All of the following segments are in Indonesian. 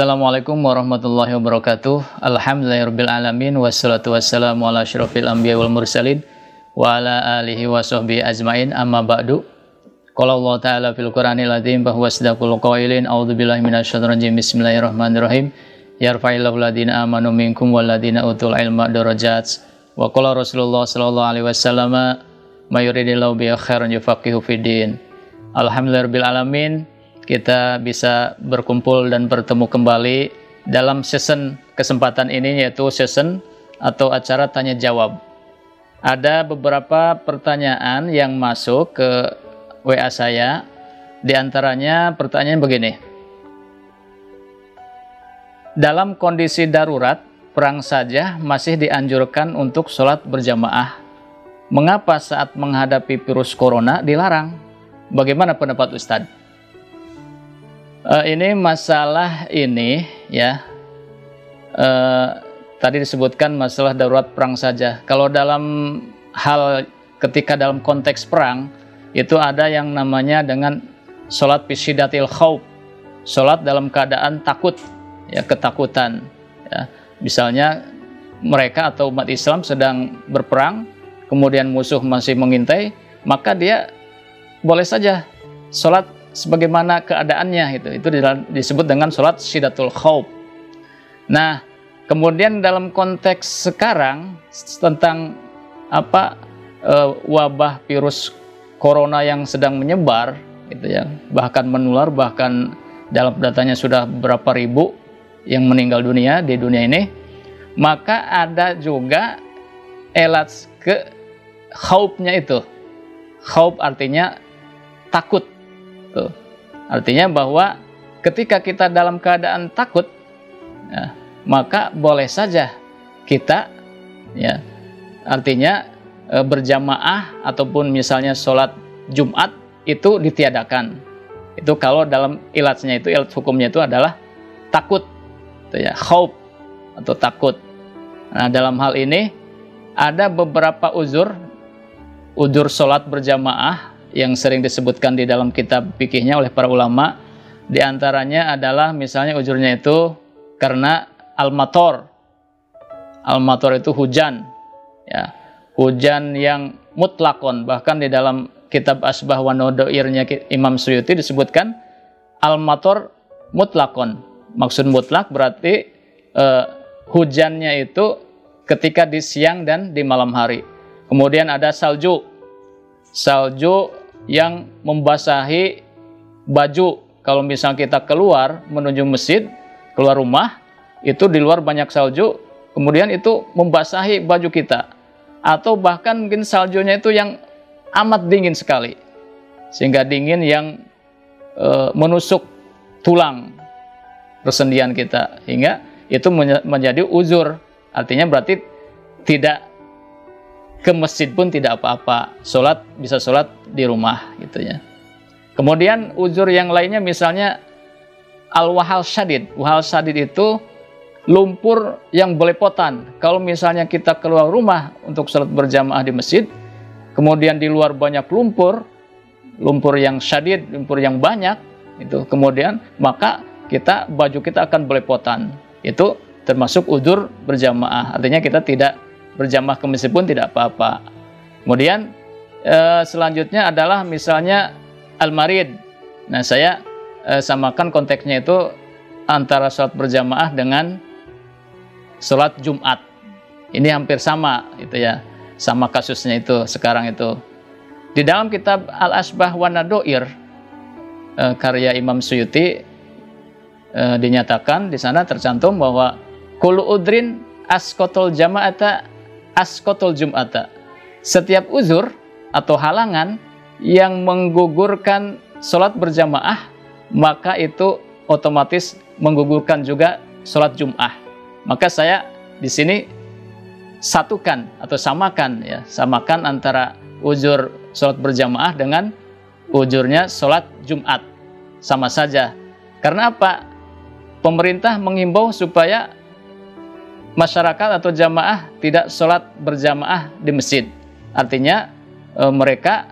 Assalamualaikum warahmatullahi wabarakatuh. Alhamdulillahirabbil wassalatu wassalamu ala asyrofil anbiya wal mursalin wa ala alihi wa sahbihi ajmain amma ba'du. Qala Allah taala fil Qur'anil azim bahwa sadaqul qailin a'udzubillahi minasyaitonir rajim bismillahirrahmanirrahim. Yarfa'illahu ladina amanu minkum utul ilma darajat. Wa qala Rasulullah sallallahu alaihi wasallam may yuridillahu bi khairan yufaqihu fid din. Alamin kita bisa berkumpul dan bertemu kembali dalam season kesempatan ini yaitu season atau acara tanya jawab. Ada beberapa pertanyaan yang masuk ke WA saya. Di antaranya pertanyaan begini. Dalam kondisi darurat, perang saja masih dianjurkan untuk sholat berjamaah. Mengapa saat menghadapi virus corona dilarang? Bagaimana pendapat Ustadz? Uh, ini masalah ini ya uh, tadi disebutkan masalah darurat perang saja. Kalau dalam hal ketika dalam konteks perang itu ada yang namanya dengan sholat pisidatil khawb, sholat dalam keadaan takut, ya ketakutan. Ya. Misalnya mereka atau umat Islam sedang berperang, kemudian musuh masih mengintai, maka dia boleh saja sholat sebagaimana keadaannya itu. Itu disebut dengan sholat syidatul khawb nah kemudian dalam konteks sekarang tentang apa e, wabah virus corona yang sedang menyebar gitu ya bahkan menular bahkan dalam datanya sudah berapa ribu yang meninggal dunia di dunia ini maka ada juga elat ke khawbnya itu. Khawb artinya takut Tuh. Artinya bahwa ketika kita dalam keadaan takut, ya, maka boleh saja kita, ya, artinya e, berjamaah ataupun misalnya sholat Jumat itu ditiadakan. Itu kalau dalam ilatnya itu ilat hukumnya itu adalah takut, itu ya, khawb atau takut. Nah dalam hal ini ada beberapa uzur, uzur sholat berjamaah yang sering disebutkan di dalam kitab fikihnya oleh para ulama di antaranya adalah misalnya ujurnya itu karena al-mator. Al-mator itu hujan ya. Hujan yang mutlakon. Bahkan di dalam kitab asbah wa nodoirnya Imam Suyuti disebutkan al-mator mutlakon. Maksud mutlak berarti uh, hujannya itu ketika di siang dan di malam hari. Kemudian ada salju. Salju yang membasahi baju. Kalau misalnya kita keluar menuju masjid keluar rumah itu di luar banyak salju kemudian itu membasahi baju kita. Atau bahkan mungkin saljunya itu yang amat dingin sekali sehingga dingin yang e, menusuk tulang persendian kita hingga itu menjadi uzur. Artinya berarti tidak ke masjid pun tidak apa-apa. Sholat bisa sholat di rumah gitu ya. Kemudian uzur yang lainnya misalnya al-wahal syadid. Wahal syadid itu lumpur yang belepotan. Kalau misalnya kita keluar rumah untuk sholat berjamaah di masjid, kemudian di luar banyak lumpur, lumpur yang syadid, lumpur yang banyak, itu kemudian maka kita baju kita akan belepotan. Itu termasuk uzur berjamaah. Artinya kita tidak berjamaah ke masjid pun tidak apa-apa. Kemudian e, selanjutnya adalah misalnya al-marid. Nah, saya e, samakan konteksnya itu antara sholat berjamaah dengan sholat Jumat. Ini hampir sama itu ya. Sama kasusnya itu sekarang itu. Di dalam kitab Al-Asbah wa Nadoir e, karya Imam Suyuti e, dinyatakan di sana tercantum bahwa kulu udrin askotol jama'ata askotul jum'ata. Setiap uzur atau halangan yang menggugurkan sholat berjamaah, maka itu otomatis menggugurkan juga sholat Jum'ah. Maka saya di sini satukan atau samakan ya, samakan antara uzur sholat berjamaah dengan uzurnya sholat Jumat. Sama saja. Karena apa? Pemerintah mengimbau supaya masyarakat atau jamaah tidak sholat berjamaah di masjid. Artinya e, mereka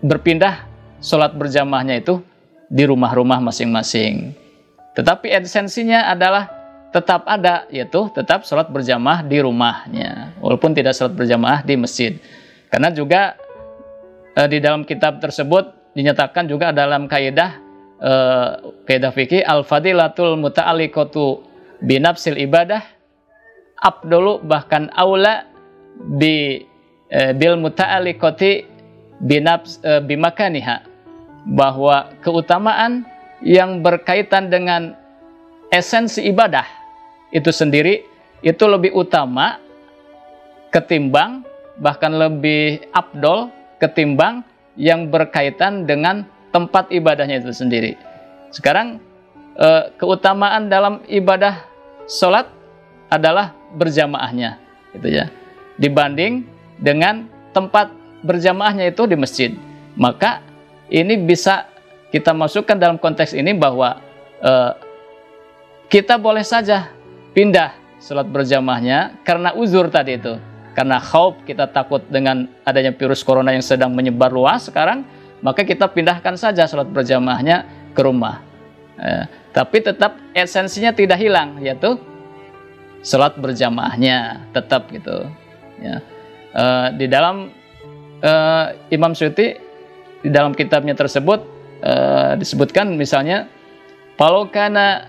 berpindah sholat berjamaahnya itu di rumah-rumah masing-masing. Tetapi esensinya adalah tetap ada, yaitu tetap sholat berjamaah di rumahnya, walaupun tidak sholat berjamaah di masjid. Karena juga eh, di dalam kitab tersebut dinyatakan juga dalam kaidah eh, kaidah fikih al-fadilatul muta'alliqatu binafsil ibadah abdulu bahkan aula bi eh, bil muta'alliqati binafs eh, bimakaniha bahwa keutamaan yang berkaitan dengan esensi ibadah itu sendiri itu lebih utama ketimbang bahkan lebih abdol ketimbang yang berkaitan dengan tempat ibadahnya itu sendiri. Sekarang eh, keutamaan dalam ibadah sholat adalah berjamaahnya, gitu ya. Dibanding dengan tempat berjamaahnya itu di masjid. Maka ini bisa kita masukkan dalam konteks ini bahwa uh, kita boleh saja pindah sholat berjamaahnya karena uzur tadi itu. Karena khauf kita takut dengan adanya virus corona yang sedang menyebar luas sekarang, maka kita pindahkan saja sholat berjamaahnya ke rumah. Eh, tapi tetap esensinya tidak hilang, yaitu sholat berjamaahnya tetap gitu. Ya. Eh, di dalam eh, Imam Syuti di dalam kitabnya tersebut uh, disebutkan misalnya kalau kana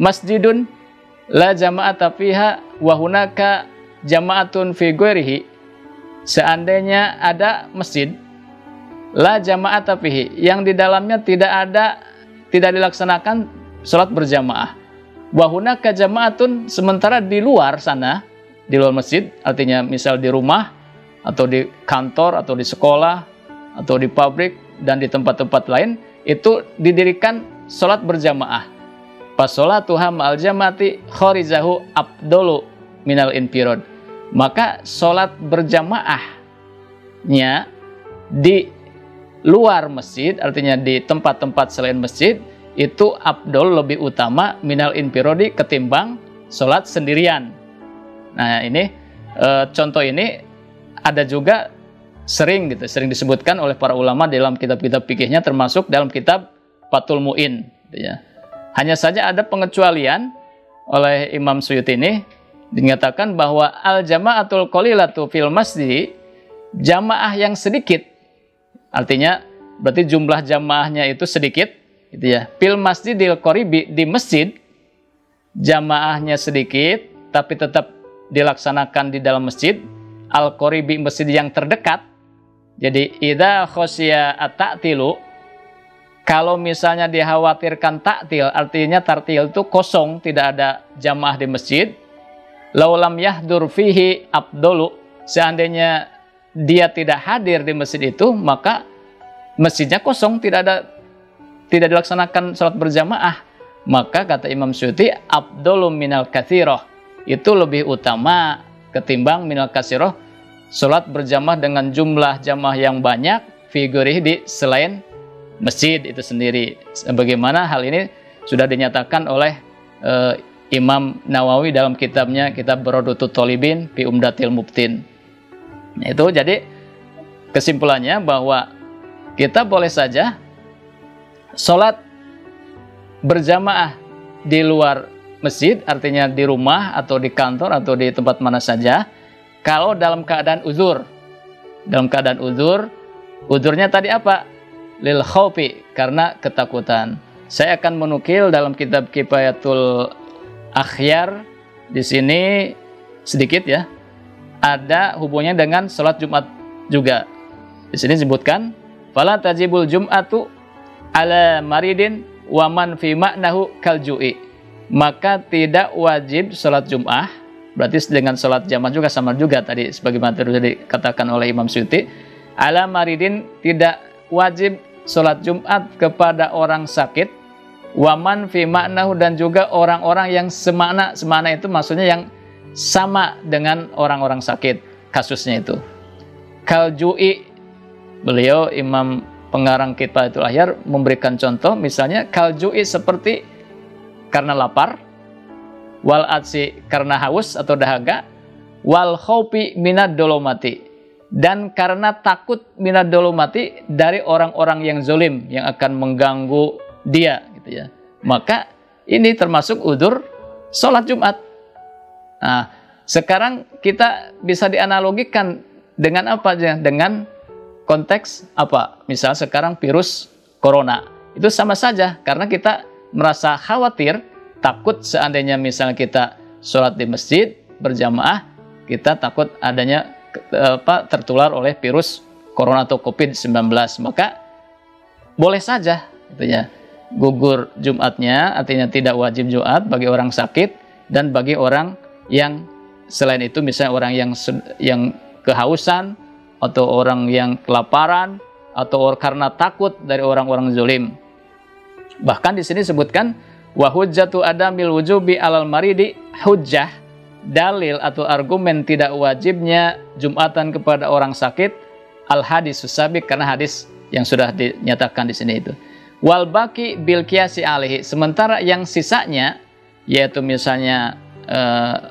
masjidun la jama'ata fiha wa hunaka jama'atun fi seandainya ada masjid la jama'ata fihi yang di dalamnya tidak ada tidak dilaksanakan sholat berjamaah wa hunaka jama'atun sementara di luar sana di luar masjid artinya misal di rumah atau di kantor atau di sekolah atau di pabrik dan di tempat-tempat lain itu didirikan sholat berjamaah. Pas sholat Tuhan al jamati khorizahu abdolu minal infirod. Maka sholat berjamaahnya di luar masjid, artinya di tempat-tempat selain masjid, itu abdul lebih utama minal infirodi ketimbang sholat sendirian. Nah ini e, contoh ini ada juga sering gitu, sering disebutkan oleh para ulama dalam kitab-kitab fikihnya termasuk dalam kitab Fatul Muin gitu ya. Hanya saja ada pengecualian oleh Imam Suyuti ini dinyatakan bahwa al jamaatul qalilatu fil masjid jamaah yang sedikit artinya berarti jumlah jamaahnya itu sedikit gitu ya. Fil masjidil qoribi di masjid jamaahnya sedikit tapi tetap dilaksanakan di dalam masjid al qoribi masjid yang terdekat jadi ida khosya at-ta'tilu kalau misalnya dikhawatirkan taktil, artinya tartil itu kosong, tidak ada jamaah di masjid. Laulam yahdur fihi abdulu, seandainya dia tidak hadir di masjid itu, maka masjidnya kosong, tidak ada tidak dilaksanakan sholat berjamaah. Maka kata Imam Syuti, abdulu minal kathiroh, itu lebih utama ketimbang minal kathiroh sholat berjamaah dengan jumlah jamaah yang banyak figurih di selain masjid itu sendiri. Bagaimana hal ini sudah dinyatakan oleh uh, Imam Nawawi dalam kitabnya kitab Berodutut Tolibin fi Umdatil Mubtin. Itu jadi kesimpulannya bahwa kita boleh saja sholat berjamaah di luar masjid, artinya di rumah atau di kantor atau di tempat mana saja, kalau dalam keadaan uzur. Dalam keadaan uzur, uzurnya tadi apa? Lil khawfi, karena ketakutan. Saya akan menukil dalam kitab Kifayatul Akhyar di sini sedikit ya. Ada hubungannya dengan sholat Jumat juga. Di sini disebutkan, fala tajibul jum'atu ala maridin waman fi maknahu kalju'i. Maka tidak wajib sholat Jum'ah Berarti dengan sholat jamaah juga sama juga tadi sebagaimana tadi dikatakan oleh Imam Syuti. Ala maridin tidak wajib sholat Jumat kepada orang sakit. Waman fi maknahu dan juga orang-orang yang semakna. Semakna itu maksudnya yang sama dengan orang-orang sakit kasusnya itu. Kaljui beliau Imam pengarang kita itu akhir memberikan contoh misalnya kaljui seperti karena lapar wal atsi karena haus atau dahaga wal khaufi minad dolomati dan karena takut minad dolomati dari orang-orang yang zolim yang akan mengganggu dia gitu ya maka ini termasuk udur sholat Jumat. Nah, sekarang kita bisa dianalogikan dengan apa aja? Dengan konteks apa? Misal sekarang virus corona. Itu sama saja karena kita merasa khawatir, takut seandainya misalnya kita sholat di masjid berjamaah, kita takut adanya apa tertular oleh virus corona atau COVID-19. Maka boleh saja gitu ya gugur Jumatnya artinya tidak wajib Jumat bagi orang sakit dan bagi orang yang selain itu misalnya orang yang yang kehausan atau orang yang kelaparan atau karena takut dari orang-orang zulim. Bahkan di sini disebutkan wa hujjatu adamil wujubi alal maridi hujjah dalil atau argumen tidak wajibnya Jumatan kepada orang sakit al hadis susabik karena hadis yang sudah dinyatakan di sini itu wal baki bil kiasi alihi sementara yang sisanya yaitu misalnya uh,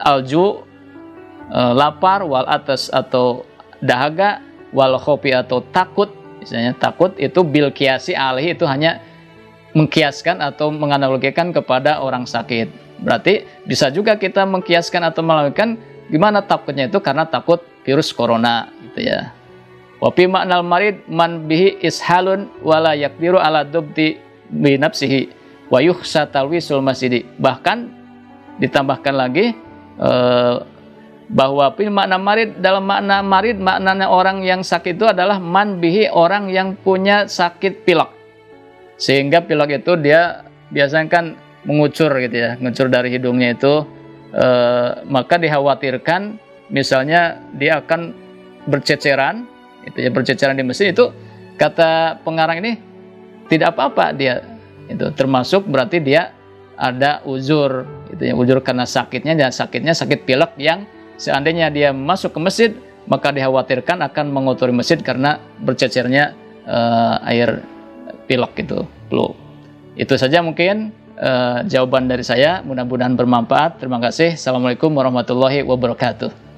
alju uh, lapar wal atas atau dahaga wal khopi atau takut. Misalnya takut itu bil kiasi alihi itu hanya mengkiaskan atau menganalogikan kepada orang sakit. Berarti bisa juga kita mengkiaskan atau melakukan gimana takutnya itu karena takut virus corona gitu ya. Wapi maknal marid man bihi ishalun wala yakdiru ala dubti bi nafsihi wa yukhsa masjidi. Bahkan ditambahkan lagi uh, bahwa makna marid dalam makna marid maknanya orang yang sakit itu adalah man bihi orang yang punya sakit pilek. Sehingga pilek itu dia biasanya kan mengucur gitu ya, mengucur dari hidungnya itu uh, maka dikhawatirkan misalnya dia akan berceceran itu ya berceceran di mesin itu kata pengarang ini tidak apa-apa dia itu termasuk berarti dia ada uzur itu ya uzur karena sakitnya dan sakitnya sakit pilek yang seandainya dia masuk ke masjid maka dikhawatirkan akan mengotori masjid karena bercecernya uh, air pilek itu flu. Itu saja mungkin uh, jawaban dari saya. Mudah-mudahan bermanfaat. Terima kasih. Assalamualaikum warahmatullahi wabarakatuh